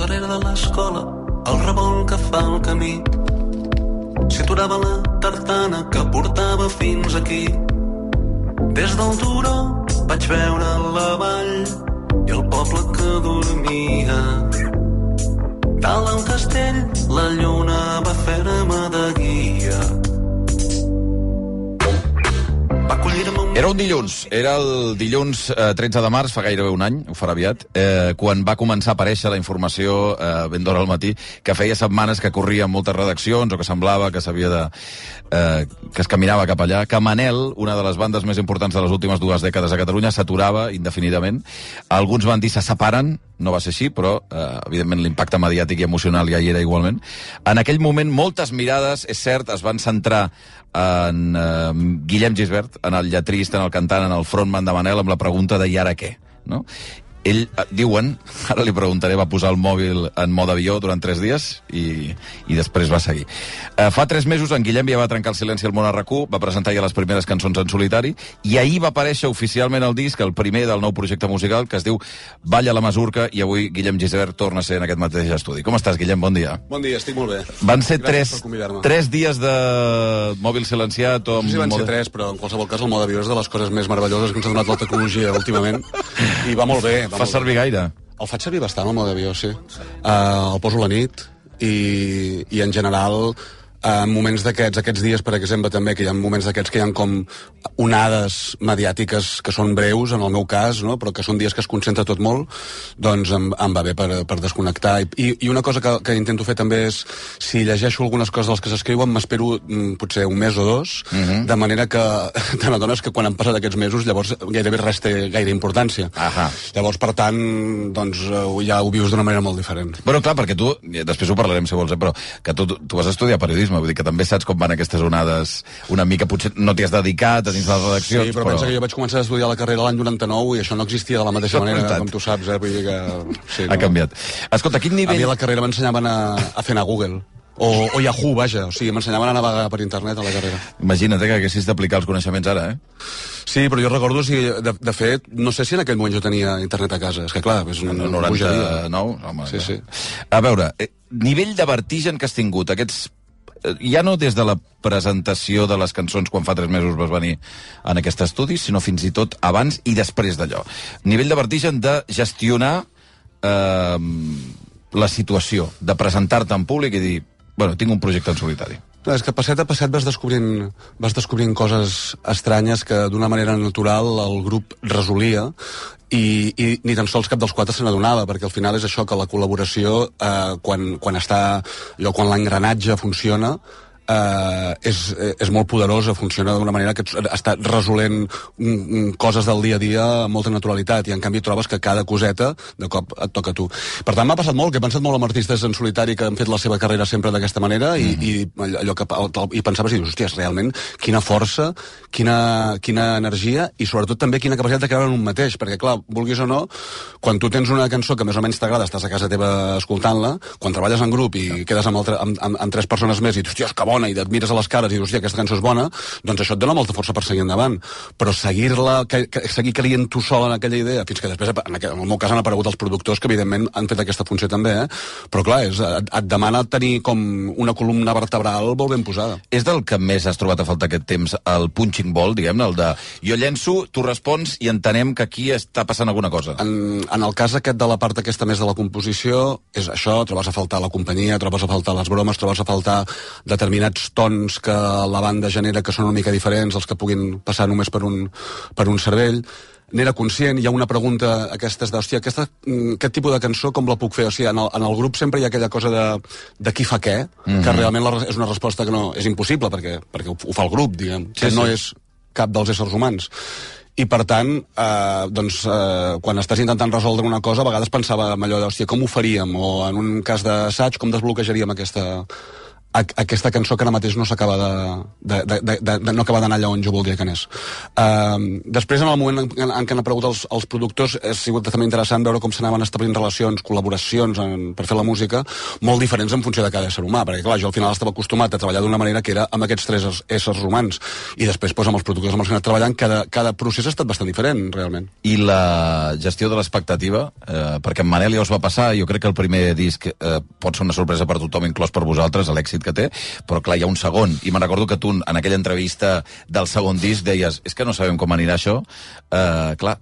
darrere de l'escola, el revolt que fa el camí. S'hi aturava la tartana que portava fins aquí. Des del turó vaig veure la vall i el poble que dormia. Dalt al castell la lluna va fer-me de guia. Era un dilluns, era el dilluns eh, 13 de març, fa gairebé un any, ho farà aviat, eh, quan va començar a aparèixer la informació eh, ben d'hora al matí, que feia setmanes que corria en moltes redaccions, o que semblava que s'havia de... Eh, que es caminava cap allà, que Manel, una de les bandes més importants de les últimes dues dècades a Catalunya, s'aturava indefinidament. Alguns van dir se separen, no va ser així, però eh, evidentment l'impacte mediàtic i emocional ja hi era igualment. En aquell moment moltes mirades, és cert, es van centrar en eh, Guillem Gisbert, en el lletrista, en el cantant, en el frontman de Manel, amb la pregunta de i ara què? No? Ell, eh, diuen, ara li preguntaré, va posar el mòbil en mode avió durant tres dies i, i després va seguir. Eh, fa tres mesos en Guillem ja va trencar el silenci al món a RAC1, va presentar ja les primeres cançons en solitari i ahir va aparèixer oficialment el disc, el primer del nou projecte musical, que es diu Balla la Masurca i avui Guillem Gisbert torna a ser en aquest mateix estudi. Com estàs, Guillem? Bon dia. Bon dia, estic molt bé. Van ser Gràcies tres, tres dies de mòbil silenciat o... No sé si van amb ser mode- tres, però en qualsevol cas el mode avió és de les coses més meravelloses que ens ha donat la tecnologia últimament. I va molt bé. Va Fa molt servir gaire? Bé. El faig servir bastant, el mode avió, sí. Uh, el poso a la nit i, i en general en moments d'aquests, aquests dies, per exemple, també, que hi ha moments d'aquests que hi ha com onades mediàtiques que són breus, en el meu cas, no? però que són dies que es concentra tot molt, doncs em, em va bé per, per desconnectar. I, I una cosa que, que intento fer també és, si llegeixo algunes coses dels que s'escriuen, m'espero mm, potser un mes o dos, uh -huh. de manera que te n'adones que quan han passat aquests mesos, llavors gairebé res té gaire importància. Ahà. Llavors, per tant, doncs, eh, ja ho vius d'una manera molt diferent. Bueno, clar, perquè tu, i després ho parlarem si vols, eh, però que tu, tu vas estudiar periodisme, vull dir que també saps com van aquestes onades una mica, potser no t'hi has dedicat a dins de les redaccions, Sí, però, pensa que jo vaig començar a estudiar la carrera l'any 99 i això no existia de la mateixa manera, com tu saps, eh? Vull dir que... Sí, ha canviat. Escolta, a quin A mi nivell... a la carrera m'ensenyaven a, a fer anar a Google. O, o Yahoo, vaja. O sigui, m'ensenyaven a navegar per internet a la carrera. Imagina't eh, que haguessis d'aplicar els coneixements ara, eh? Sí, però jo recordo, si, de, de fet, no sé si en aquell moment jo tenia internet a casa. És que, clar, és una, En una bogeria. 99, home, Sí, clar. sí. A veure, eh, nivell de vertigen que has tingut, aquests ja no des de la presentació de les cançons quan fa tres mesos vas venir en aquest estudi, sinó fins i tot abans i després d'allò. Nivell de vertigen de gestionar eh, la situació, de presentar-te en públic i dir, bueno, tinc un projecte en solitari. És que passet a passet vas descobrint, vas descobrint coses estranyes que d'una manera natural el grup resolia i, i ni tan sols cap dels quatre se n'adonava, perquè al final és això que la col·laboració, eh, quan, quan està allò, quan l'engranatge funciona, eh, és, eh, és molt poderosa, funciona d'una manera que està resolent coses del dia a dia amb molta naturalitat i en canvi trobes que cada coseta de cop et toca a tu. Per tant, m'ha passat molt, que he pensat molt en artistes en solitari que han fet la seva carrera sempre d'aquesta manera i, i allò que, i pensaves i dius, hòsties, realment, quina força, quina, quina energia i sobretot també quina capacitat de creure en un mateix, perquè clar, vulguis o no, quan tu tens una cançó que més o menys t'agrada, estàs a casa teva escoltant-la, quan treballes en grup i quedes amb, altre, amb, amb, amb tres persones més i dius, hòstia, que bona, i et mires a les cares i dius, hòstia, aquesta cançó és bona, doncs això et dona molta força per seguir endavant. Però seguir-la, que, que, seguir creient tu sol en aquella idea, fins que després, en, aqu- en el meu cas, han aparegut els productors que, evidentment, han fet aquesta funció també, eh? Però, clar, és, et, et demana tenir com una columna vertebral molt ben posada. És del que més has trobat a faltar aquest temps, el punching ball, diguem-ne, el de jo llenço, tu respons i entenem que aquí està passant alguna cosa. En, en el cas aquest de la part aquesta més de la composició, és això, trobes a faltar la companyia, trobes a faltar les bromes, trobes a faltar determinats tons que la banda genera que són una mica diferents, els que puguin passar només per un, per un cervell n'era conscient, hi ha una pregunta aquestes de, hòstia, aquesta, mm, aquest tipus de cançó com la puc fer? O sigui, en el, en el grup sempre hi ha aquella cosa de, de qui fa què, mm -hmm. que realment la, és una resposta que no és impossible, perquè, perquè ho, ho fa el grup, diguem, Sí, que no sí. és cap dels éssers humans. I, per tant, eh, doncs, eh, quan estàs intentant resoldre una cosa, a vegades pensava en allò de, hòstia, com ho faríem? O en un cas d'assaig, com desbloquejaríem aquesta, a, aquesta cançó que ara mateix no s'acaba de, de, de, de, de, no acaba d'anar allà on jo voldria que anés. Uh, després, en el moment en, en, en què han aparegut els, els productors, ha sigut també interessant veure com s'anaven establint relacions, col·laboracions en, per fer la música, molt diferents en funció de cada ésser humà, perquè clar, jo al final estava acostumat a treballar d'una manera que era amb aquests tres éssers humans, i després doncs, amb els productors amb els que he anat treballant, cada, cada procés ha estat bastant diferent, realment. I la gestió de l'expectativa, eh, perquè en Manel ja us va passar, jo crec que el primer disc eh, pot ser una sorpresa per tothom, inclòs per vosaltres, l'èxit èxit que té, però clar, hi ha un segon. I me'n recordo que tu, en aquella entrevista del segon disc, deies, és que no sabem com anirà això. Uh, clar,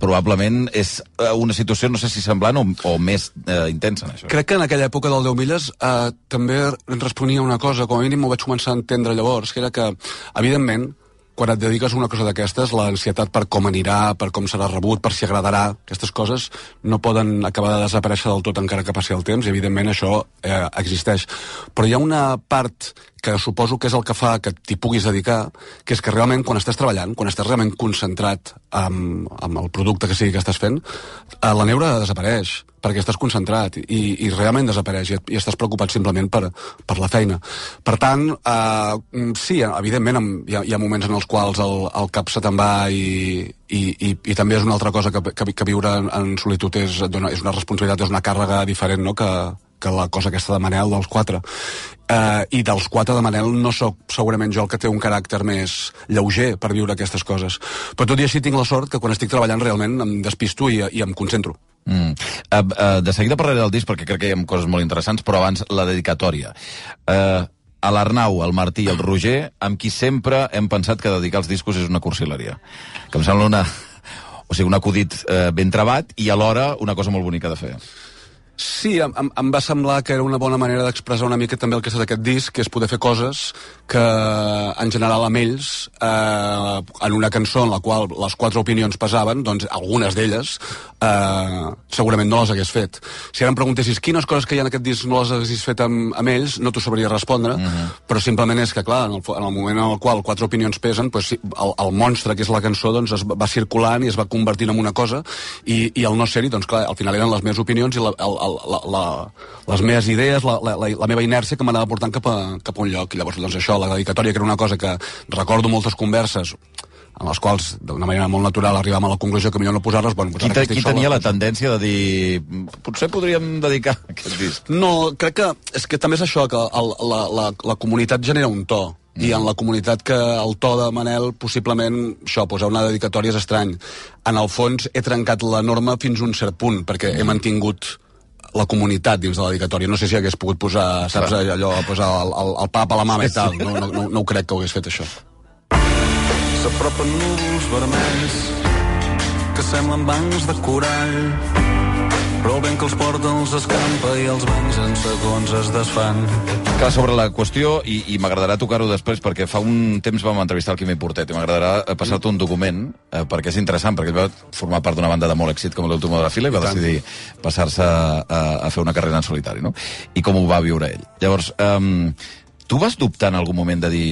probablement és eh, una situació, no sé si semblant o, o més uh, intensa en això. Crec que en aquella època del 10 milles uh, també responia una cosa, com a mínim m'ho vaig començar a entendre llavors, que era que, evidentment, quan et dediques a una cosa d'aquestes, l'ansietat per com anirà, per com serà rebut, per si agradarà, aquestes coses no poden acabar de desaparèixer del tot encara que passi el temps, i evidentment això eh, existeix. Però hi ha una part que suposo que és el que fa que t'hi puguis dedicar, que és que realment quan estàs treballant, quan estàs realment concentrat amb, amb el producte que sigui que estàs fent, eh, la neura desapareix perquè estàs concentrat i, i realment desapareix i, i estàs preocupat simplement per, per la feina. Per tant, eh, sí, evidentment hi ha, hi ha moments en els quals el, el cap se te'n va i, i, i, i també és una altra cosa que, que, que viure en, en solitud és, és una responsabilitat, és una càrrega diferent no? que, que la cosa aquesta de Manel dels quatre. Uh, I dels quatre de Manel no sóc segurament jo el que té un caràcter més lleuger per viure aquestes coses. Però tot i així tinc la sort que quan estic treballant realment em despisto i, i em concentro. Mm. Uh, uh, de seguida parlaré del disc perquè crec que hi ha coses molt interessants, però abans la dedicatòria. Uh, a l'Arnau, el Martí i el Roger, amb qui sempre hem pensat que dedicar els discos és una cursileria. Que em sembla una, o sigui, un acudit eh, ben trebat i alhora una cosa molt bonica de fer. Sí, em, em va semblar que era una bona manera d'expressar una mica també el que és aquest disc, que és poder fer coses que en general amb ells, eh, en una cançó en la qual les quatre opinions pesaven, doncs algunes d'elles eh, segurament no les hagués fet. Si ara em preguntessis quines coses que hi ha en aquest disc no les haguessis fet amb, amb ells, no t'ho sabria respondre, uh mhm. -huh. però simplement és que, clar, en el, en el moment en el qual quatre opinions pesen, doncs, el, el monstre, que és la cançó, doncs es va circulant i es va convertint en una cosa, i, i el no ser-hi, doncs clar, al final eren les meves opinions i la, el, la, la, les meves idees, la, la, la, meva inèrcia que m'anava portant cap a, cap a un lloc. I llavors, doncs això, la dedicatòria, que era una cosa que recordo moltes converses en les quals, d'una manera molt natural, arribàvem a la conclusió que millor no posar-les... Bueno, qui, te, qui tenia la tendència de dir potser podríem dedicar aquest disc? No, crec que és que també és això, que el, la, la, la comunitat genera un to i en la comunitat que el to de Manel possiblement, això, posar una dedicatòria és estrany. En el fons he trencat la norma fins a un cert punt, perquè mm. he mantingut la comunitat dins de la dedicatòria. No sé si hagués pogut posar, saps, allò, posar el, el, el pap a la mama i tal. No, no, no, no ho crec que ho hagués fet, això. S'apropen núvols vermells que semblen bancs de corall però el vent que els porta els escampa i els bancs en segons es desfan. Clar, sobre la qüestió, i, i m'agradarà tocar-ho després, perquè fa un temps vam entrevistar el Quimi Portet, i m'agradarà passar-te un document, eh, perquè és interessant, perquè ell va formar part d'una banda de molt èxit com l'Último de la fila i va decidir passar-se a, a fer una carrera en solitari, no? I com ho va viure ell. Llavors, um, tu vas dubtar en algun moment de dir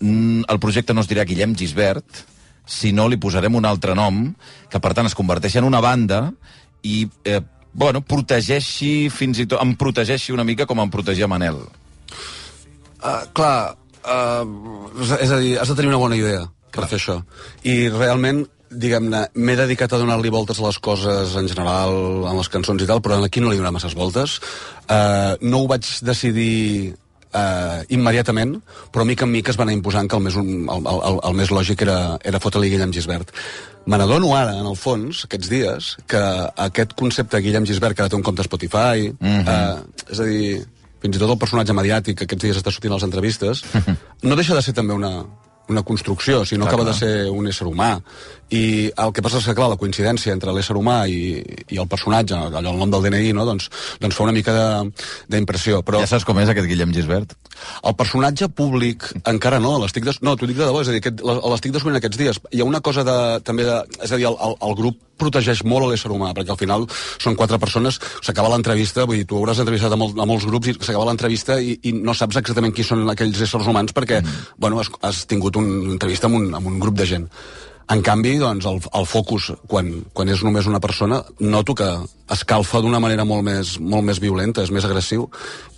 mm, el projecte no es dirà Guillem Gisbert, sinó li posarem un altre nom, que per tant es converteix en una banda i eh, bueno, protegeixi fins i tot, em protegeixi una mica com em protegia Manel. Uh, clar, uh, és a dir, has de tenir una bona idea per fer això. I realment, diguem-ne, m'he dedicat a donar-li voltes a les coses en general, en les cançons i tal, però aquí no li donava masses voltes. Uh, no ho vaig decidir uh, immediatament, però mica en mica es va anar imposant que el més, el, el, el més lògic era, era fotre-li Guillem Gisbert. Me n'adono ara, en el fons, aquests dies, que aquest concepte de Guillem Gisbert, que ara té un compte Spotify, mm -hmm. eh, és a dir, fins i tot el personatge mediàtic que aquests dies està sortint a les entrevistes, no deixa de ser també una, una construcció, si no clar, acaba clar. de ser un ésser humà. I el que passa és que, clar, la coincidència entre l'ésser humà i, i el personatge, allò, el nom del DNI, no? doncs, doncs fa una mica d'impressió. Però... Ja saps com és aquest Guillem Gisbert? El personatge públic encara no, l'estic des... no, t'ho dic de debò, és a dir, l'estic descobrint aquests dies. Hi ha una cosa de, també de, és a dir, el, el, el grup protegeix molt l'ésser humà, perquè al final són quatre persones, s'acaba l'entrevista, vull dir, tu hauràs entrevistat a, molt, a molts grups i s'acaba l'entrevista i, i no saps exactament qui són aquells éssers humans perquè, mm. bueno, has, has tingut una entrevista amb un, amb un grup de gent. En canvi, doncs, el, el focus, quan, quan és només una persona, noto que escalfa d'una manera molt més, molt més violenta, és més agressiu,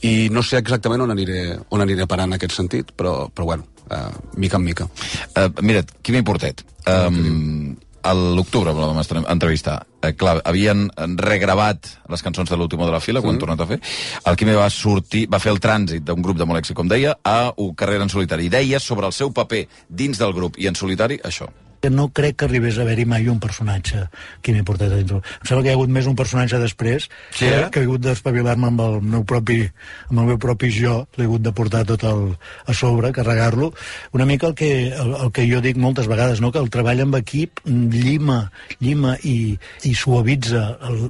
i no sé exactament on aniré, on aniré parar en aquest sentit, però, però bueno, uh, mica en mica. Uh, mira, Quimi Portet, um, a l'octubre la vam entrevistar. Eh, clar, havien regravat les cançons de l'último de la fila, quan mm. tornat a fer. El Quimi va sortir, va fer el trànsit d'un grup de molt èxit, com deia, a un carrera en solitari. I deia sobre el seu paper dins del grup i en solitari això no crec que arribés a haver-hi mai un personatge que m'he portat a dintre. Em sembla que hi ha hagut més un personatge després sí, eh? que he hagut d'espavilar-me amb el meu propi amb el meu propi jo, l'he hagut de portar tot el, a sobre, carregar-lo. Una mica el que, el, el que jo dic moltes vegades, no? que el treball amb equip llima, llima i, i suavitza el,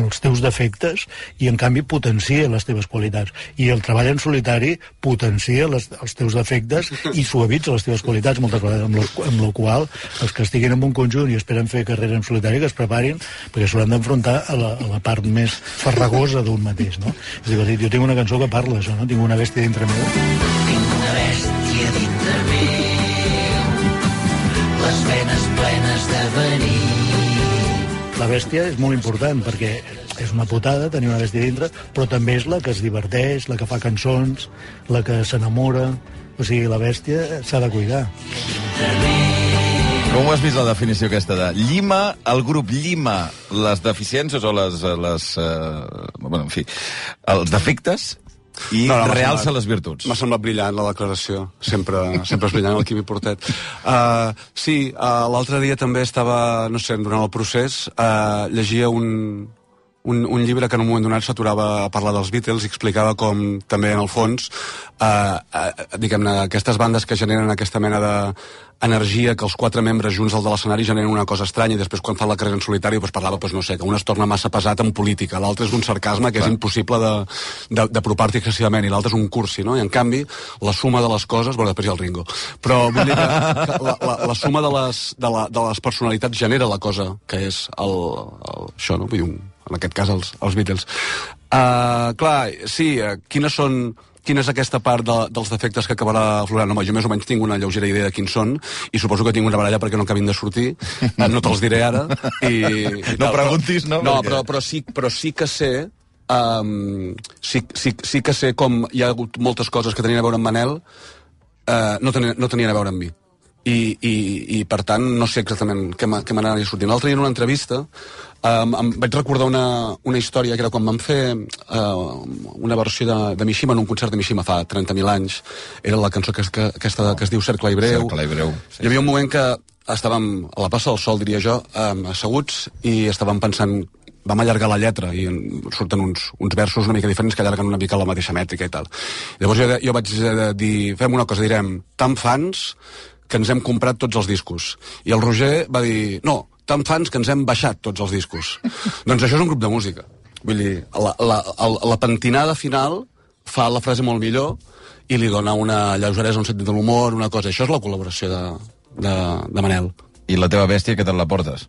els teus defectes i en canvi potencia les teves qualitats. I el treball en solitari potencia les, els teus defectes i suavitza les teves qualitats moltes vegades, amb, lo, amb la qual els que estiguin en un conjunt i esperen fer carrera en solitari que es preparin perquè s'hauran d'enfrontar a, la, a la part més farragosa d'un mateix, no? És dir, jo tinc una cançó que parla d'això, no? Tinc una bèstia dintre meu. Tinc una bèstia dintre meu, les venes plenes de venir. La bèstia és molt important perquè és una putada tenir una bèstia dintre, però també és la que es diverteix, la que fa cançons, la que s'enamora... O sigui, la bèstia s'ha de cuidar. Com ho has vist la definició aquesta de llima, el grup llima les deficiències o les, les uh, bueno, en fi, els defectes i no, no, realça les virtuts. M'ha semblat brillant la declaració. Sempre, sempre és brillant el Quimi Portet. Uh, sí, uh, l'altre dia també estava, no sé, durant el procés, uh, llegia un, un, un llibre que en un moment donat s'aturava a parlar dels Beatles i explicava com també en el fons eh, eh, diguem-ne aquestes bandes que generen aquesta mena de energia que els quatre membres junts al de l'escenari generen una cosa estranya i després quan fan la carrera en solitari doncs parlava, doncs no sé, que un es torna massa pesat en política, l'altre és un sarcasme que Clar. és impossible d'apropar-t'hi excessivament i l'altre és un cursi, no? I en canvi la suma de les coses, bueno, després hi ha el Ringo però vull dir que, que la, la, la suma de les, de, la, de les personalitats genera la cosa que és el, el, això, no? Vull dir, un, en aquest cas els, els Beatles uh, clar, sí, uh, quines són quina és aquesta part de, dels defectes que acabarà aflorant? Home, jo més o menys tinc una lleugera idea de quins són i suposo que tinc una baralla perquè no acabin de sortir. Eh, no te'ls diré ara. I, i no tal, preguntis, no? No, perquè... però, però, sí, però sí que sé um, sí, sí, sí que sé com hi ha hagut moltes coses que tenien a veure amb Manel uh, no, tenien, no tenien a veure amb mi i, i, i per tant no sé exactament què m'anava sortint. L'altre dia en una entrevista Um, em vaig recordar una, una història que era quan vam fer uh, una versió de, de Mishima en un concert de Mishima fa 30.000 anys. Era la cançó que, que, aquesta que es diu Cercle i Breu. Cercle i Breu. Sí, Hi havia un moment que estàvem a la passa del sol, diria jo, um, asseguts, i estàvem pensant vam allargar la lletra i surten uns, uns versos una mica diferents que allarguen una mica la mateixa mètrica i tal. Llavors jo, jo vaig dir, fem una cosa, direm, tan fans que ens hem comprat tots els discos. I el Roger va dir, no, tan fans que ens hem baixat tots els discos. doncs això és un grup de música. Vull dir, la, la, la, la pentinada final fa la frase molt millor i li dona una lleugeresa, un sentit de l'humor, una cosa. Això és la col·laboració de, de, de Manel. I la teva bèstia, que te'n la portes?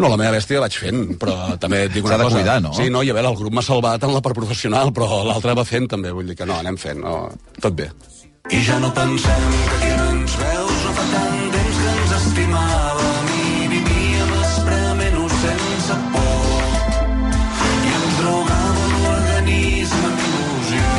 No, la meva bèstia vaig fent, però també et dic una cosa. Cuidar, no? Sí, no, i a veure, el grup m'ha salvat en la part professional, però l'altre va fent també, vull dir que no, anem fent, no, tot bé. I ja no pensem que qui no ens veus no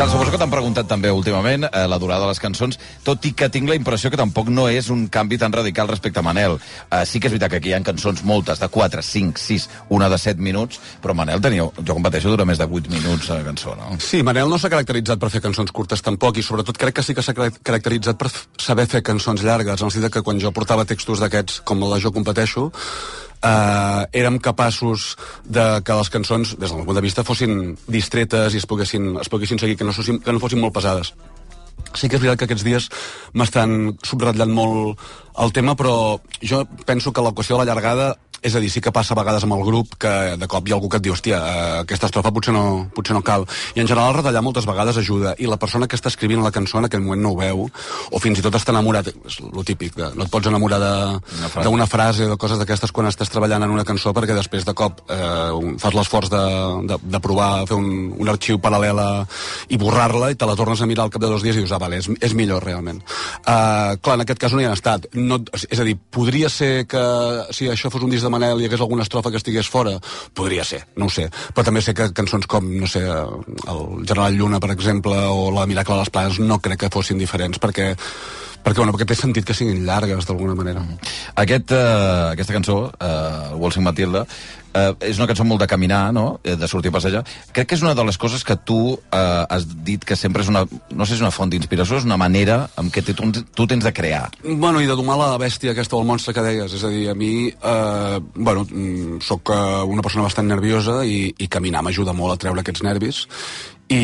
Cal, suposo que t'han preguntat també últimament eh, la durada de les cançons, tot i que tinc la impressió que tampoc no és un canvi tan radical respecte a Manel. Eh, sí que és veritat que aquí hi ha cançons moltes, de 4, 5, 6, una de 7 minuts, però Manel tenia, jo competeixo, dura més de 8 minuts a cançó, no? Sí, Manel no s'ha caracteritzat per fer cançons curtes tampoc, i sobretot crec que sí que s'ha caracteritzat per saber fer cançons llargues, en el sentit que quan jo portava textos d'aquests, com la jo competeixo, eh, érem capaços de que les cançons, des del meu punt de vista, fossin distretes i es poguessin, es poguessin seguir, que no, fossin, que no fossin molt pesades. Sí que és veritat que aquests dies m'estan subratllant molt el tema, però jo penso que la qüestió de la llargada és a dir, sí que passa a vegades amb el grup que de cop hi ha algú que et diu, hòstia, eh, aquesta estrofa potser no, potser no cal. I en general retallar moltes vegades ajuda. I la persona que està escrivint la cançó en aquell moment no ho veu, o fins i tot està enamorat, és lo típic, de, no et pots enamorar Una frase. d'una frase o de coses d'aquestes quan estàs treballant en una cançó perquè després de cop eh, fas l'esforç de, de, de provar fer un, un arxiu paral·lel a, i borrar-la i te la tornes a mirar al cap de dos dies i dius, ah, vale, és, és millor realment. Uh, clar, en aquest cas no hi han estat. No, és a dir, podria ser que si això fos un disc de Manel hi hagués alguna estrofa que estigués fora? Podria ser, no ho sé. Però també sé que cançons com, no sé, el General Lluna, per exemple, o la Miracle de les Planes, no crec que fossin diferents, perquè perquè, bueno, perquè té sentit que siguin llargues d'alguna manera. Aquest, uh, aquesta cançó, uh, Waltzing Matilda, uh, és una cançó molt de caminar, no? Eh, de sortir a passejar. Crec que és una de les coses que tu uh, has dit que sempre és una... No sé si és una font d'inspiració, és una manera amb què tu, tu tens de crear. Bueno, i de domar la bèstia aquesta o el monstre que deies. És a dir, a mi, eh, bueno, mm, sóc eh, una persona bastant nerviosa i, i caminar m'ajuda molt a treure aquests nervis i,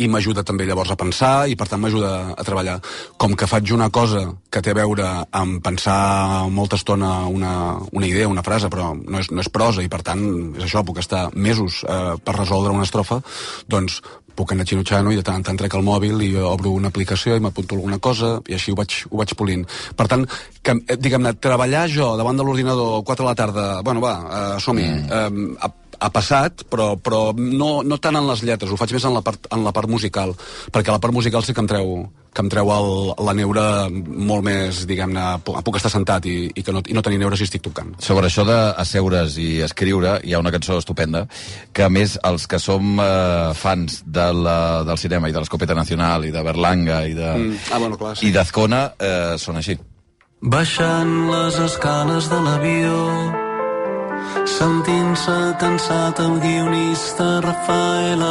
i m'ajuda també llavors a pensar i per tant m'ajuda a treballar. Com que faig una cosa que té a veure amb pensar molta estona una, una idea, una frase, però no és, no és prosa i per tant és això, puc estar mesos eh, per resoldre una estrofa, doncs puc anar xinutxant i de tant en tant trec el mòbil i obro una aplicació i m'apunto alguna cosa i així ho vaig, ho vaig polint. Per tant, que, eh, diguem-ne, treballar jo davant de l'ordinador 4 de la tarda, bueno, va, eh, som-hi, mm. eh, ha passat, però, però no, no tant en les lletres, ho faig més en la part, en la part musical, perquè la part musical sí que em treu, que em treu el, la neura molt més, diguem-ne, puc, estar sentat i, i, que no, i no tenir neure si estic tocant. Sobre això d'asseure's i escriure, hi ha una cançó estupenda, que a més els que som eh, fans de la, del cinema i de l'Escopeta Nacional i de Berlanga i de, Mm. Ah, bueno, clar, sí. i d'Azcona eh, són així. Baixant les escales de l'avió sentint-se cansat el guionista Rafael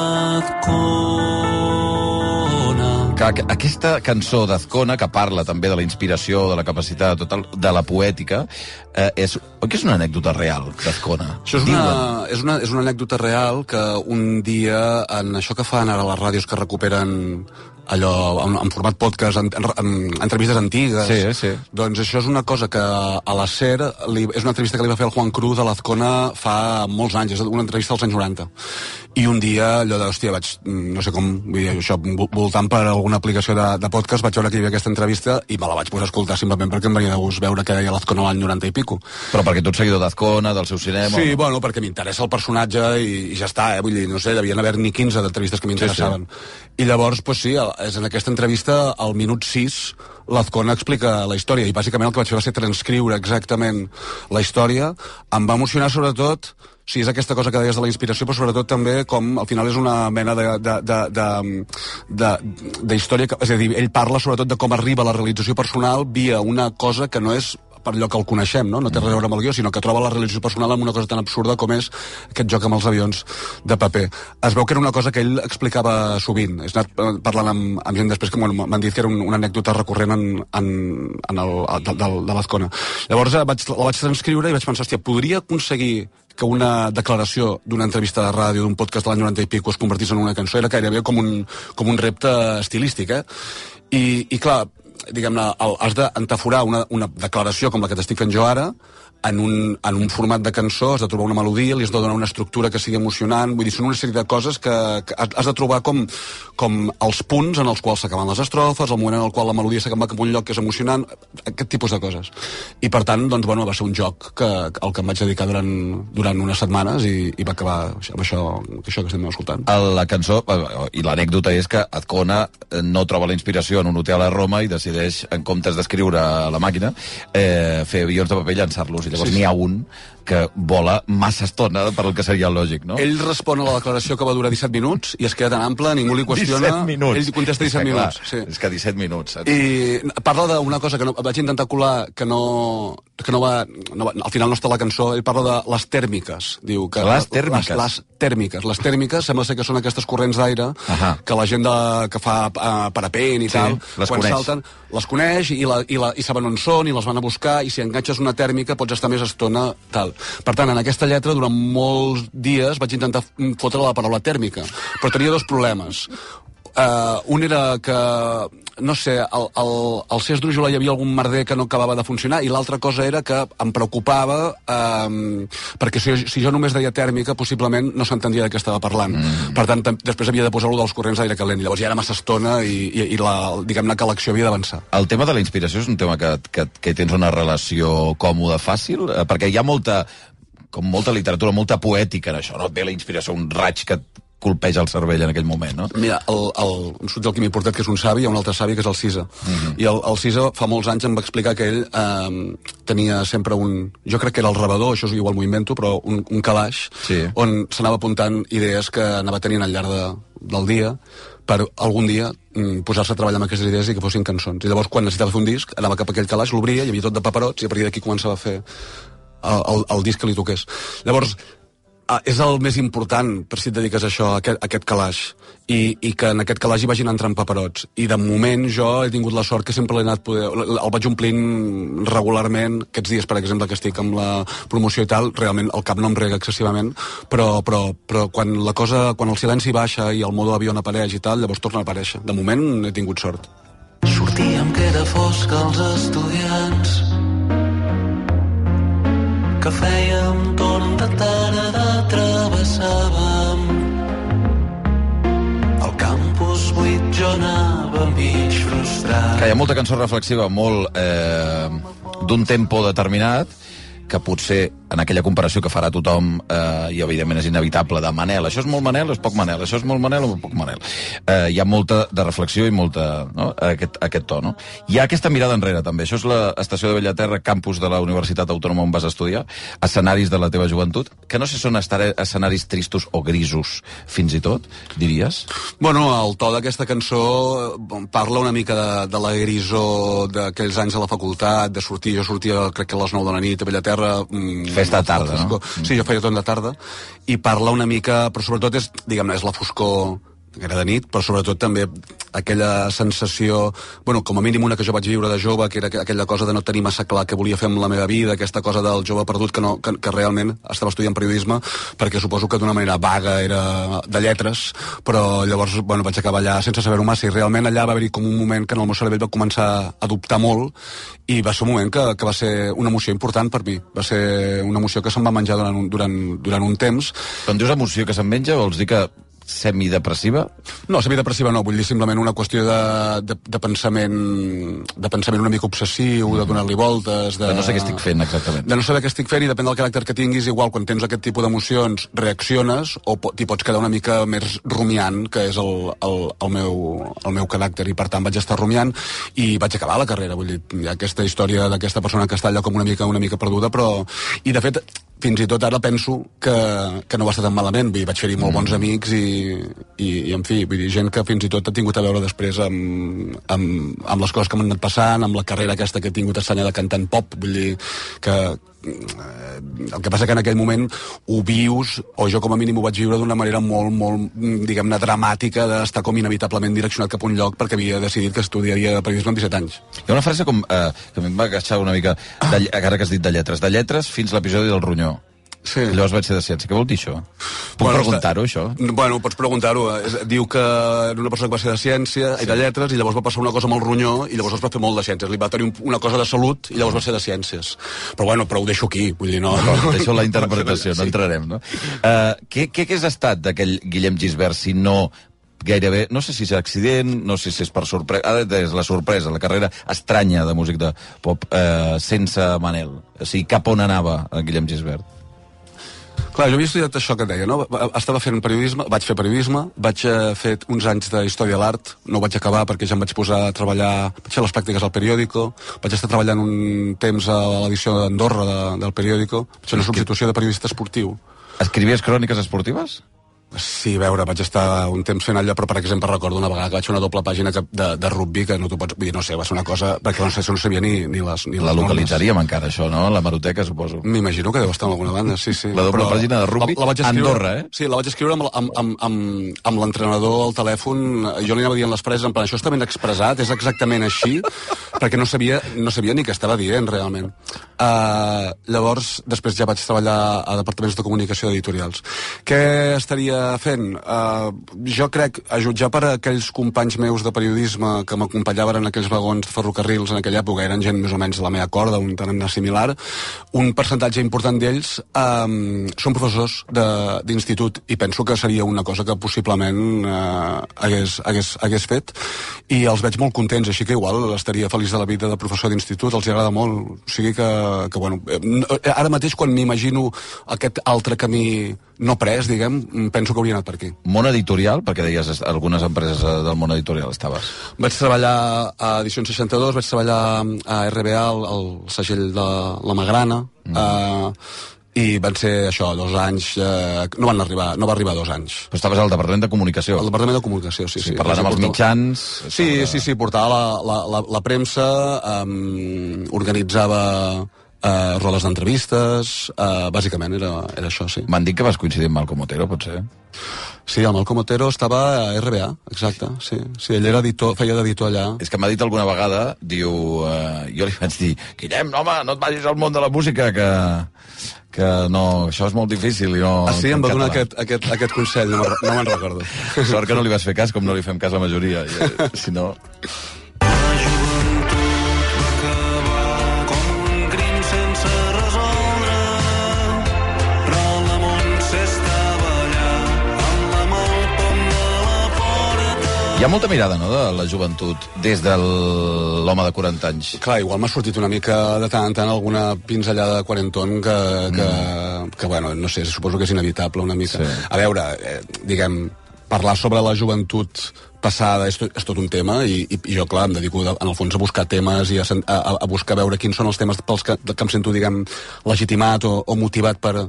Azcona. Que aqu- aquesta cançó d'Azcona, que parla també de la inspiració, de la capacitat, total, de la poètica, eh, és, oi que és una anècdota real d'Azcona? Això és una, és, una, és una anècdota real que un dia, en això que fan ara les ràdios que recuperen allò en, en format podcast, en, en, en entrevistes antigues, Sí, sí. doncs això és una cosa que a la SER li, és una entrevista que li va fer el Juan Cruz a l'Azcona fa molts anys, és una entrevista als anys 90. I un dia, allò de, hòstia, vaig, no sé com, vull dir, això, vo- voltant per alguna aplicació de, de podcast, vaig veure que hi havia aquesta entrevista i me la vaig posar a escoltar simplement perquè em venia de gust veure què deia l'Azcona l'any 90 i pico. Però perquè tu ets seguidor d'Azcona, del seu cinema... Sí, o no? bueno, perquè m'interessa el personatge i, i ja està, eh? Vull dir, no sé, devien haver-n'hi 15 d'entrevistes que m'interessaven. I llavors, pues sí, el- és en aquesta entrevista, al minut 6, l'Azcona explica la història, i bàsicament el que vaig fer va ser transcriure exactament la història. Em va emocionar sobretot Sí, és aquesta cosa que deies de la inspiració, però sobretot també com al final és una mena de, de, de, de, de, de història, que, és a dir, ell parla sobretot de com arriba la realització personal via una cosa que no és per allò que el coneixem, no? no té res a veure amb el guió, sinó que troba la realització personal en una cosa tan absurda com és aquest joc amb els avions de paper. Es veu que era una cosa que ell explicava sovint. He anat eh, parlant amb, amb gent després que m'han dit que era un, una anècdota recurrent en, en, en el, de, de, de l'Azcona. Llavors eh, vaig, la vaig transcriure i vaig pensar, hòstia, podria aconseguir que una declaració d'una entrevista de ràdio, d'un podcast de l'any 90 i pico es convertís en una cançó, era gairebé com un, com un repte estilístic, eh? I, i clar, diguem-ne, has d'entaforar una, una declaració com la que t'estic fent jo ara, en un, en un format de cançó, has de trobar una melodia, li has de donar una estructura que sigui emocionant, vull dir, són una sèrie de coses que, que has de trobar com, com els punts en els quals s'acaben les estrofes, el moment en el qual la melodia s'acaba cap a un lloc que és emocionant, aquest tipus de coses. I per tant, doncs, bueno, va ser un joc que, al que em vaig dedicar durant, durant unes setmanes i, i va acabar amb això, això que estem escoltant. El- La cançó, eh, i l'anècdota és que Azcona eh, no troba la inspiració en un hotel a Roma i decideix, en comptes d'escriure a la màquina, eh, fer avions de paper i llançar-los. Llavors Sí, sí. n'hi ha un que vola massa estona per al que seria lògic, no? Ell respon a la declaració que va durar 17 minuts i es queda tan ample, ningú li qüestiona... 17 minuts. Ell contesta És que, 17 clar, minuts. Sí. És que 17 minuts. saps? I parla d'una cosa que no, vaig intentar colar que no, que no, va, no va, al final no està la cançó, ell parla de les tèrmiques. Diu que Les tèrmiques? Les, les tèrmiques. Les tèrmiques sembla ser que són aquestes corrents d'aire Ahà. que la gent de, que fa uh, parapent i Sí, tal, les quan coneix. salten, les coneix i, la, i, la, i saben on són i les van a buscar i si enganxes una tèrmica pots estar més estona tal. Per tant, en aquesta lletra durant molts dies vaig intentar fotre la paraula tèrmica, però tenia dos problemes Uh, un era que, no sé, al, al, al ser esdrújula hi havia algun merder que no acabava de funcionar i l'altra cosa era que em preocupava um, perquè si, si jo només deia tèrmica possiblement no s'entendria de què estava parlant. Mm. Per tant, després havia de posar-lo dels corrents d'aire calent i llavors ja era massa estona i, i, i la, diguem-ne que l'acció havia d'avançar. El tema de la inspiració és un tema que, que, que tens una relació còmoda, fàcil, eh, perquè hi ha molta, com molta literatura, molta poètica en això, no? Et ve la inspiració, un raig que colpeja el cervell en aquell moment, no? Mira, el, el, em surt el que m'he portat, que és un savi, hi ha un altre savi, que és el Cisa. I el, el Cisa fa molts anys em va explicar que ell eh, tenia sempre un... Jo crec que era el rebador, això igual m'ho invento, però un, un calaix Sí. on s'anava apuntant idees que anava tenint al llarg de, del dia per algun dia mm, posar-se a treballar amb aquestes idees i que fossin cançons. I llavors, quan necessitava fer un disc, anava cap a aquell calaix, l'obria, hi havia tot de paperots, i a partir d'aquí començava a fer el, el, el disc que li toqués. Llavors, ah, és el més important per si et dediques a això, a aquest, a aquest calaix. I, i que en aquest calaix hi vagin entrant paperots. I de moment jo he tingut la sort que sempre l'he anat poder, el vaig omplint regularment. Aquests dies per exemple que estic amb la promoció i tal realment el cap no em rega excessivament. Però, però, però quan la cosa quan el silenci baixa i el modo avió apareix i tal llavors torna a aparèixer. De moment he tingut sort. Sortíem que era fosc als estudiants que fèiem torn de tarda travessàvem el campus buit jo anava mig frustrat. Que hi ha molta cançó reflexiva, molt eh, d'un tempo determinat, que potser en aquella comparació que farà tothom eh, i evidentment és inevitable de Manel, això és molt Manel és poc Manel, això és molt Manel o poc Manel eh, hi ha molta de reflexió i molta no? aquest, aquest to, no? hi ha aquesta mirada enrere també, això és l'estació de Bellaterra campus de la Universitat Autònoma on vas estudiar escenaris de la teva joventut que no sé si són escenaris tristos o grisos fins i tot, diries? Bueno, el to d'aquesta cançó eh, parla una mica de, de la grisó d'aquells anys a la facultat, de sortir, jo sortia crec que a les 9 de la nit a Bellaterra... mm, Festa tarda, no? Sí, jo feia tot de tarda, i parla una mica, però sobretot és, diguem-ne, és la foscor era de nit, però sobretot també aquella sensació, bueno, com a mínim una que jo vaig viure de jove, que era aqu- aquella cosa de no tenir massa clar què volia fer amb la meva vida, aquesta cosa del jove perdut que, no, que, que realment estava estudiant periodisme, perquè suposo que d'una manera vaga era de lletres, però llavors bueno, vaig acabar allà sense saber-ho massa, i realment allà va haver-hi com un moment que en el meu cervell va començar a dubtar molt, i va ser un moment que, que va ser una emoció important per mi, va ser una emoció que se'm va menjar durant un, durant, durant un temps, Quan dius emoció que se'n menja, vols dir que semidepressiva? No, semidepressiva no, vull dir simplement una qüestió de, de, de pensament de pensament una mica obsessiu, de donar-li voltes, de... De no sé què estic fent, exactament. De no saber què estic fent i depèn del caràcter que tinguis, igual quan tens aquest tipus d'emocions reacciones o po- t'hi pots quedar una mica més rumiant, que és el, el, el, meu, el meu caràcter, i per tant vaig estar rumiant i vaig acabar la carrera, vull dir, hi ha aquesta història d'aquesta persona que està allà com una mica una mica perduda, però... I de fet, fins i tot ara penso que, que no va estar tan malament, vull dir, vaig fer-hi molt bons amics i, i, i, en fi, vull dir, gent que fins i tot ha tingut a veure després amb, amb, amb les coses que m'han anat passant, amb la carrera aquesta que he tingut estranya de cantant pop, vull dir, que el que passa que en aquell moment ho vius, o jo com a mínim ho vaig viure d'una manera molt, molt, mm, diguem-ne, dramàtica, d'estar com inevitablement direccionat cap a un lloc perquè havia decidit que estudiaria periodisme amb 17 anys. Hi ha una frase com, eh, que em va agachar una mica, de, ara que has dit de lletres, de lletres fins l'episodi del ronyó. Sí. Llavors vaig ser de ciència. Què vol dir això? Puc Bueno, preguntar-ho, això? Bueno, pots preguntar-ho. Diu que era una persona que va ser de ciència sí. i de lletres i llavors va passar una cosa amb el ronyó i llavors es va fer molt de ciències. Li va tenir un- una cosa de salut i llavors va ser de ciències. Però bueno, però ho deixo aquí, vull dir, no... no Deixo la interpretació, no entrarem, no? Uh, què, què hagués estat d'aquell Guillem Gisbert si no gairebé, no sé si és accident, no sé si és per sorpresa, ara és la sorpresa, la carrera estranya de músic de pop eh, sense Manel. O sigui, cap on anava Guillem Gisbert? Clar, jo havia estudiat això que et deia, no? Estava fent periodisme, vaig fer periodisme, vaig eh, fer uns anys de història de l'art, no ho vaig acabar perquè ja em vaig posar a treballar, vaig fer les pràctiques al periòdico, vaig estar treballant un temps a l'edició d'Andorra de, del periòdico, vaig fer una substitució de periodista esportiu. Escrivies cròniques esportives? Sí, a veure, vaig estar un temps fent allò, però per exemple recordo una vegada que vaig fer una doble pàgina que- de, de rugby que no t'ho pots... Vull dir, no sé, va ser una cosa... Perquè no sé, no sabia ni, ni les... Ni La les normes. localitzaríem encara, això, no? La Maroteca, suposo. M'imagino que deu estar en alguna banda, sí, sí. La doble pàgina de rugby, vaig escriure, Andorra, eh? Sí, la vaig escriure amb, amb, amb, amb, amb l'entrenador al telèfon. Jo li anava dient les frases en plan, això està ben expressat, és exactament així, perquè no sabia, no sabia ni què estava dient, realment. Uh, llavors, després ja vaig treballar a departaments de comunicació editorials. Què estaria fent? Uh, jo crec, a jutjar per aquells companys meus de periodisme que m'acompanyaven en aquells vagons de ferrocarrils en aquella època, eren gent més o menys de la meva corda, un tarannà similar, un percentatge important d'ells um, són professors d'institut i penso que seria una cosa que possiblement uh, hagués, hagués, hagués fet i els veig molt contents, així que igual estaria feliç de la vida de professor d'institut, els agrada molt, o sigui que, que bueno, eh, no- eh, ara mateix quan m'imagino aquest altre camí no pres, diguem, penso que hauria anat per aquí. Món editorial, perquè deies algunes empreses eh, del món editorial estaves. Vaig treballar a Edicions 62, vaig treballar a RBA, al, al segell de la Magrana, mm. uh, i van ser això, dos anys, eh, no van arribar, no va arribar dos anys. Però estaves al Departament de Comunicació. Al Departament de Comunicació, sí, sí, sí. parlant amb els mitjans... Sí, sí, sí, portava la, la, la, la premsa, um, organitzava uh, rodes d'entrevistes, uh, bàsicament era, era això, sí. M'han dit que vas coincidir amb Malcom Otero, potser? Sí, el Malcom Otero estava a RBA, exacte, sí. Sí, ell era editor, feia d'editor allà. És que m'ha dit alguna vegada, diu... Eh, jo li vaig dir, Guillem, home, no et vagis al món de la música, que, que no, això és molt difícil. I no, Ah, sí, em va en donar català." aquest, aquest, aquest consell, no me'n no me'n recordo. Sort que no li vas fer cas, com no li fem cas a la majoria. I, eh, si no... Hi ha molta mirada, no?, de la joventut des de l'home de 40 anys. Clar, igual m'ha sortit una mica de tant en tant alguna pinzellada de quarenton que, que, mm. que bueno, no sé, suposo que és inevitable una mica. Sí. A veure, eh, diguem, parlar sobre la joventut passada és, tot- és tot un tema i, i, i jo, clar, em dedico de, en el fons a buscar temes i a, a, a buscar veure quins són els temes pels que, que em sento, diguem, legitimat o, o motivat per,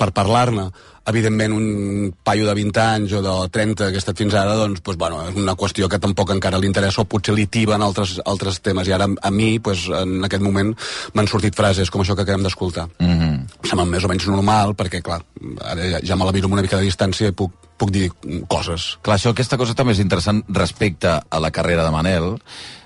per parlar-ne. Evidentment, un paio de 20 anys o de 30 que he estat fins ara, doncs, doncs bueno, és una qüestió que tampoc encara li interessa o potser li tiben altres, altres temes. I ara, a mi, doncs, en aquest moment, m'han sortit frases com això que acabem d'escoltar. Mm. -hmm. Sembla més o menys normal, perquè, clar, ara ja, ja me la miro amb una mica de distància i puc, puc dir coses. Clar, això, aquesta cosa també és interessant respecte a la carrera de Manel,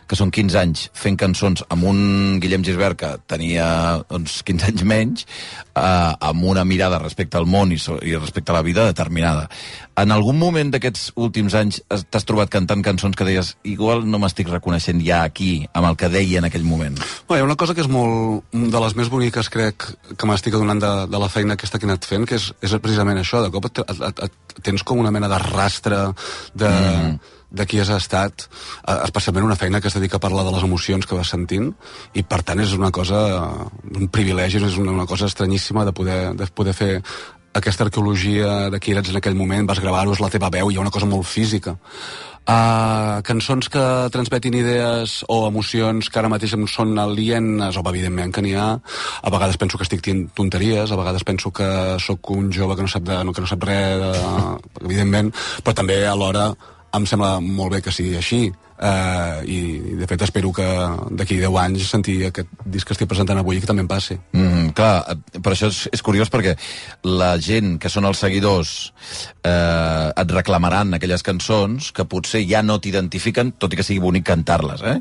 que són 15 anys fent cançons amb un Guillem Gisbert que tenia doncs, 15 anys menys, eh, amb una mirada respecte al món i, i respecte a la vida determinada. En algun moment d'aquests últims anys has- t'has trobat cantant cançons que deies igual no m'estic reconeixent ja aquí, amb el que deia en aquell moment. Bueno, hi ha una cosa que és molt de les més boniques, crec, que m'estic adonant de, de la feina aquesta que he anat fent, que és, és precisament això, de cop et, et, et, et, tens com una mena de rastre de, mm. De qui has estat, eh, especialment una feina que es dedica a parlar de les emocions que vas sentint, i per tant és una cosa, un privilegi, és una, una cosa estranyíssima de poder, de poder fer aquesta arqueologia de qui eres en aquell moment, vas gravar-ho, és la teva veu, hi ha una cosa molt física. Uh, cançons que transmetin idees o emocions que ara mateix em són alienes, o evidentment que n'hi ha. A vegades penso que estic dient tonteries, a vegades penso que sóc un jove que no sap, de, no, que no sap res, de, evidentment, però també alhora em sembla molt bé que sigui així. I, i de fet espero que d'aquí 10 anys sentir aquest disc que estic presentant avui que també em passi. Mm, clar, eh, per això és, és curiós perquè la gent que són els seguidors eh, et reclamaran aquelles cançons que potser ja no t'identifiquen, tot i que sigui bonic cantar-les, eh?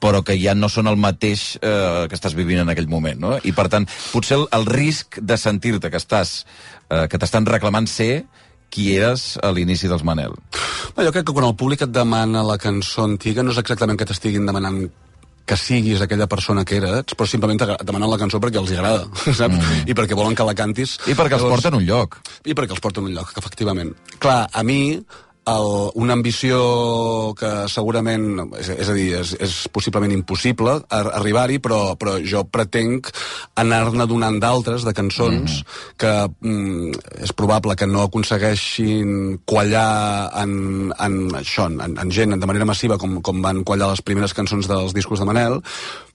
però que ja no són el mateix eh, que estàs vivint en aquell moment, no? I per tant, potser el, el risc de sentir-te que estàs eh, que t'estan reclamant ser qui eres a l'inici dels Manel. No, jo crec que quan el públic et demana la cançó antiga no és exactament que t'estiguin demanant que siguis aquella persona que eres, però simplement et demanen la cançó perquè els agrada, saps? Mm. I perquè volen que la cantis. I perquè els porten un lloc. I perquè els porten un lloc, efectivament. Clar, a mi, el, una ambició que segurament, és, és a dir, és, és possiblement impossible ar arribar-hi, però, però jo pretenc anar-ne donant d'altres, de cançons, mm. que mm, és probable que no aconsegueixin quallar en, en això, en, en gent de manera massiva, com, com van quallar les primeres cançons dels discos de Manel,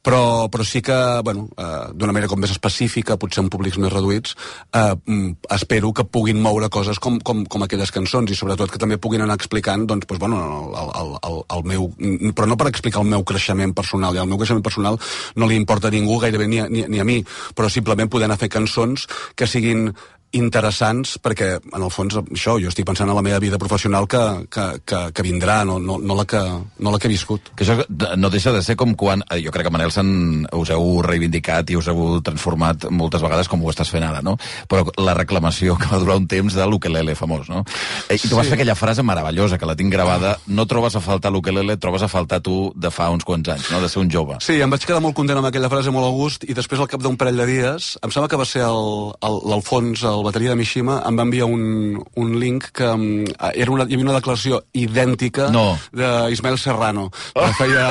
però, però sí que, bueno, eh, d'una manera com més específica, potser en públics més reduïts, eh, mm, espero que puguin moure coses com, com, com aquelles cançons i sobretot que també puguin anar explicant, doncs, doncs bueno, el, el, el, el meu... Però no per explicar el meu creixement personal, i el meu creixement personal no li importa a ningú, gairebé ni a, ni, ni a mi, però simplement poder anar a fer cançons que siguin interessants perquè, en el fons, això, jo estic pensant en la meva vida professional que, que, que, que vindrà, no, no, no, la que, no la que he viscut. Que això no deixa de ser com quan, eh, jo crec que Manel se'n us heu reivindicat i us heu transformat moltes vegades com ho estàs fent ara, no? Però la reclamació que va durar un temps de l'ukelele famós, no? Eh, I tu vas fer aquella frase meravellosa, que la tinc gravada, no trobes a faltar l'ukelele, trobes a faltar tu de fa uns quants anys, no? De ser un jove. Sí, em vaig quedar molt content amb aquella frase, molt a gust, i després al cap d'un parell de dies, em sembla que va ser l'Alfons, el, el bateria de Mishima, em va enviar un, un link que um, era una, hi havia una declaració idèntica no. d'Ismael Serrano, que feia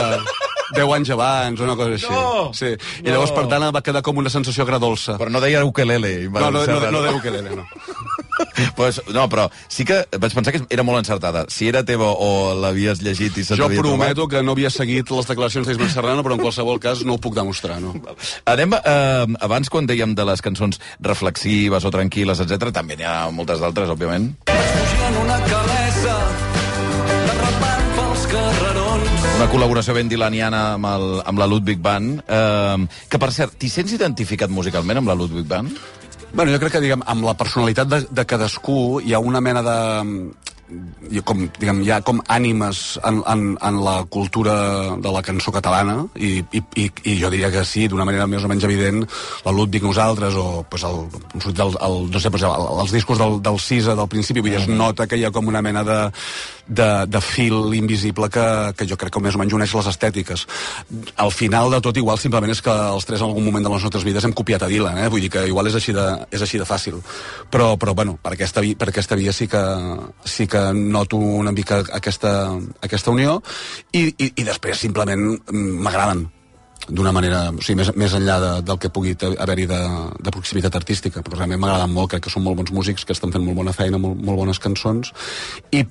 10 anys abans, una cosa així. No! Sí. I llavors, per tant, va quedar com una sensació agradolça. Però no deia ukelele. No, no, no, no deia ukelele, no. pues, no, però sí que vaig pensar que era molt encertada. Si era teva o l'havies llegit i se't Jo prometo trobat... que no havia seguit les declaracions d'Ismael Serrano, però en qualsevol cas no ho puc demostrar, no? Anem, eh, abans quan dèiem de les cançons reflexives o tranquil·les, etc, també n'hi ha moltes d'altres, òbviament. Fugint Una col·laboració ben dilaniana amb, el, amb la Ludwig Band, eh, que per cert, t'hi sents identificat musicalment amb la Ludwig Band? Bueno, jo crec que, diguem, amb la personalitat de, de cadascú hi ha una mena de com, diguem, hi ha com ànimes en, en, en la cultura de la cançó catalana i, i, i, i jo diria que sí, d'una manera més o menys evident la Ludwig nosaltres o pues, el, el, el, no sé, pues, el, els discos del, del Cisa del principi vull dir, es nota que hi ha com una mena de, de, de fil invisible que, que jo crec que més o menys uneix les estètiques. Al final de tot igual simplement és que els tres en algun moment de les nostres vides hem copiat a Dylan eh? vull dir que igual és així de, és així de fàcil. Però, però bueno, per aquesta, per aquesta via sí que, sí que noto una mica aquesta, aquesta unió i, i, i després simplement m'agraden d'una manera, o sigui, més, més enllà de, del que pugui haver-hi de, de proximitat artística, però realment m'agraden molt, crec que són molt bons músics, que estan fent molt bona feina, molt, molt bones cançons, i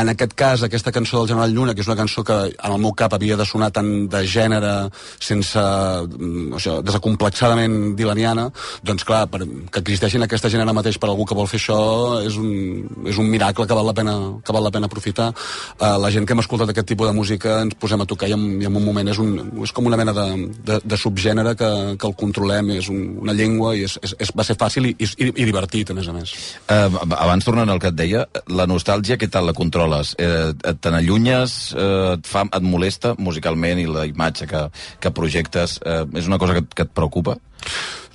en aquest cas, aquesta cançó del General Lluna, que és una cançó que en el meu cap havia de sonar tant de gènere, sense, mm, això, desacomplexadament dilaniana, doncs clar, per, que existeixin aquesta gènere mateix per algú que vol fer això és un, és un miracle que val la pena, que val la pena aprofitar. Uh, la gent que hem escoltat aquest tipus de música ens posem a tocar i en, i en un moment és, un, és com una mena de, de, de subgènere que, que el controlem, és un, una llengua i és, és, és, va ser fàcil i, i, i divertit, a més a més. Eh, abans tornant al que et deia, la nostàlgia, què tal la controles? Eh, te n'allunyes, eh, et, fa, et molesta musicalment i la imatge que, que projectes? Eh, és una cosa que, que et preocupa?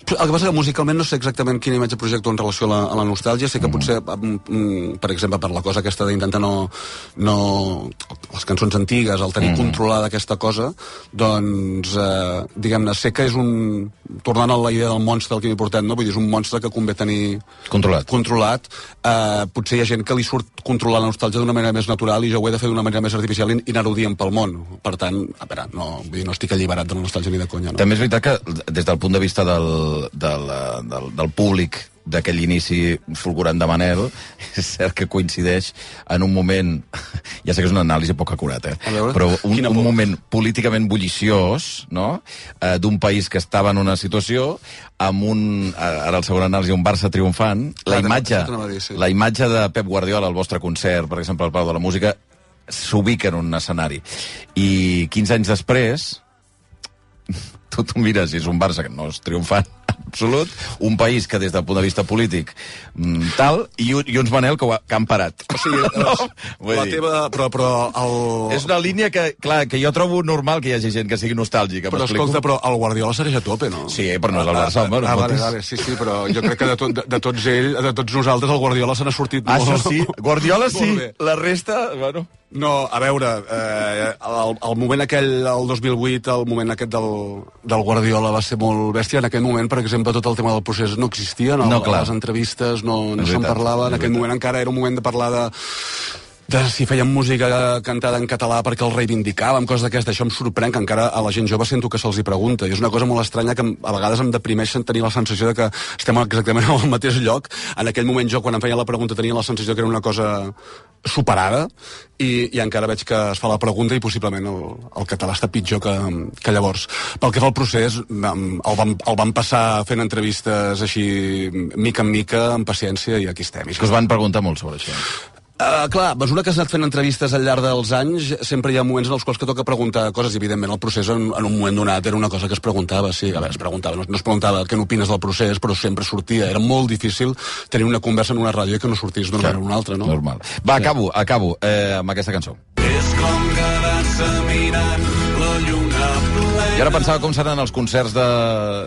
El que passa que musicalment no sé exactament quina imatge projecto en relació a la, a la nostàlgia, sé que potser, mm, mm, per exemple, per la cosa aquesta d'intentar no, no... les cançons antigues, el tenir mm. controlada aquesta cosa, doncs, eh, diguem-ne, sé que és un... tornant a la idea del monstre del que m'hi portem, no? Vull dir, és un monstre que convé tenir Controlat. controlat. Eh, potser hi ha gent que li surt controlar la nostàlgia d'una manera més natural i jo ho he de fer d'una manera més artificial i, i anar-ho dient pel món. Per tant, a veure, no, vull dir, no estic alliberat de la nostàlgia ni de conya, no? També és veritat que, des del punt de vista del, del, del, del públic d'aquell inici fulgurant de Manel, és cert que coincideix en un moment, ja sé que és una anàlisi poc acurata, eh? veure, però un, un moment políticament bulliciós, no?, eh, d'un país que estava en una situació amb un, eh, ara el segon anàlisi, un Barça triomfant, la Clar, imatge, dir, sí. la imatge de Pep Guardiola al vostre concert, per exemple, al Palau de la Música, s'ubica en un escenari. I 15 anys després, tu t'ho mires i és un Barça que no és triomfant absolut, un país que des del punt de vista polític mm, tal, i, un- i uns Manel que, ho ha, que han parat. O sigui, no, la dir, teva... Però, però el... és una línia que, clar, que jo trobo normal que hi hagi gent que sigui nostàlgica. Però escolta, però el Guardiola segueix a tope, no? Sí, però no és el Barça, home, no ah, vale, vale, sí, sí, però jo crec que de, tot, de, de tots ell, de tots nosaltres, el Guardiola se n'ha sortit Ah, molt. Això sí, Guardiola sí, la resta, bueno... No, a veure, eh, el, el moment aquell, el 2008, el moment aquest del, del Guardiola va ser molt bèstia. En aquell moment, per exemple, tot el tema del procés no existia, no, No, clar. les entrevistes no, no se'n parlava. En aquell moment encara era un moment de parlar de de si fèiem música cantada en català perquè el reivindicàvem, coses d'aquestes. Això em sorprèn que encara a la gent jove sento que se'ls hi pregunta. I és una cosa molt estranya que a vegades em deprimeix tenir la sensació de que estem exactament al mateix lloc. En aquell moment jo, quan em feia la pregunta, tenia la sensació que era una cosa superada i, i encara veig que es fa la pregunta i possiblement el, el català està pitjor que, que llavors. Pel que fa al procés, el, vam, el vam passar fent entrevistes així mica en mica, amb paciència, i aquí estem. I que us van preguntar molt sobre això. Uh, clar, a mesura que has anat fent entrevistes al llarg dels anys, sempre hi ha moments en els quals que toca preguntar coses, i evidentment el procés en, en un moment donat era una cosa que es preguntava, sí, a veure, es preguntava, no, no es preguntava què n'opines del procés, però sempre sortia, era molt difícil tenir una conversa en una ràdio i que no sortís d'una manera o una altra, no? Normal. Va, acabo, acabo eh, amb aquesta cançó. És com quedar-se mirant I ara pensava com seran els concerts de,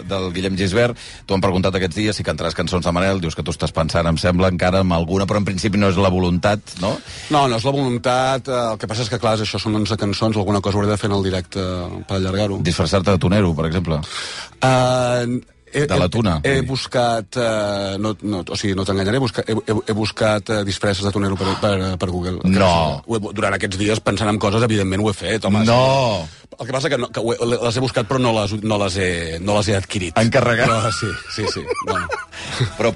del Guillem Gisbert. T'ho han preguntat aquests dies si cantaràs cançons de Manel. Dius que tu estàs pensant, em sembla, encara amb alguna, però en principi no és la voluntat, no? No, no és la voluntat, eh, el que passa és que, clar, és això són 11 cançons, alguna cosa hauré de fer en el directe per allargar-ho. Disfressar-te de tonero, per exemple. Uh, he, De la tuna, He, he buscat, uh, no, no, o sigui, no t'enganyaré, he, buscat, he, he, he buscat uh, disfresses de tonero per, per, per Google. No. He, durant aquests dies, pensant en coses, evidentment ho he fet, home. No. El que passa que, no, que he, les he buscat però no les, no les, he, no les he adquirit. Encarregat. No, sí, sí, sí. No. Però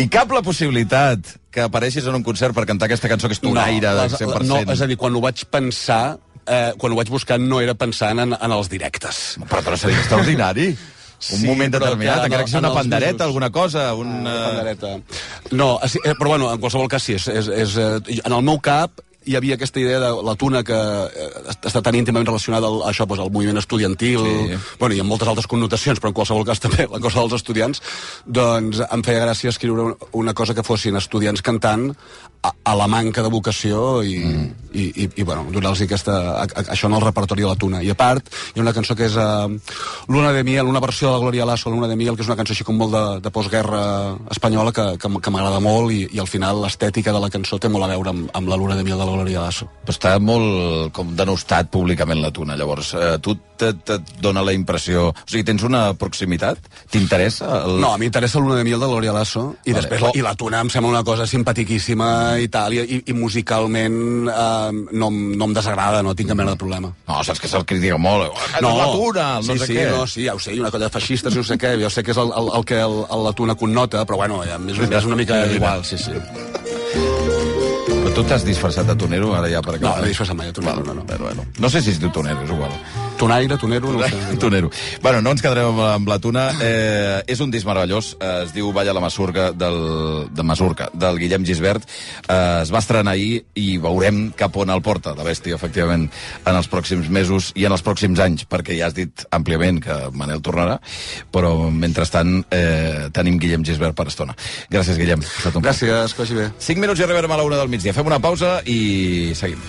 i cap la possibilitat que apareixis en un concert per cantar aquesta cançó que és tonaire no, les- de 100%. No, és a dir, quan ho vaig pensar, eh, quan ho vaig buscar no era pensant en, en els directes. Però, però seria extraordinari. Un Sí, moment determinat, encara el- que sigui una pandereta, mesos- alguna cosa, un... Una eh, pandereta. No, sí, eh, però bueno, en qualsevol cas sí, és, és, és, eh, en el meu cap hi havia aquesta idea de la tuna que està tan íntimament relacionada al, a això, doncs, al moviment estudiantil, Sí. bueno, i amb moltes altres connotacions, però en qualsevol cas també la cosa dels estudiants, doncs em feia gràcia escriure un- una cosa que fossin estudiants cantant a, a la manca de vocació i, mm. i, i, i bueno, donar-los aquesta, a, a, això en el repertori de la tuna. I a part, hi ha una cançó que és uh, Luna de Miel, una versió de la Gloria Lasso, Luna de Miel, que és una cançó així com molt de, de postguerra espanyola que, que, que m'agrada molt i, i al final l'estètica de la cançó té molt a veure amb, amb la Luna de Miel de la Gloria Lasso. Però està molt com denostat públicament la tuna. Llavors, eh, tu te, te dona la impressió... O sigui, tens una proximitat? T'interessa? El... No, a mi m'interessa Luna de Miel de Gloria Lasso i Vale. després la, i la tuna em sembla una cosa simpatiquíssima i tal, i, i, musicalment eh, no, no em desagrada, no tinc cap mena de problema. No, saps que se'l critica molt. No, la tuna, no sí, sé sí, què. No, sí, ja ho sé, una colla de feixistes no sé què, jo sé que és el, el, el que el, el, la tuna connota, però bueno, ja, és, és una mica igual, sí, sí. Però tu t'has disfressat de tonero, ara ja per No, acabar. no he disfressat mai de tonero, no, no. Però, bueno. No sé si es diu tonero, és igual. Tonaire, tonero, no sé. Tonero. Bueno, no ens quedarem amb, la tuna. Eh, és un disc meravellós. Eh, es diu Balla la Masurca, del, de Masurca, del Guillem Gisbert. Eh, es va estrenar ahir i veurem cap on el porta, la bèstia, efectivament, en els pròxims mesos i en els pròxims anys, perquè ja has dit àmpliament que Manel tornarà, però mentrestant eh, tenim Guillem Gisbert per estona. Gràcies, Guillem. Gràcies, que vagi bé. 5 minuts i arribarem a la una del migdia. Fem una pausa i seguim.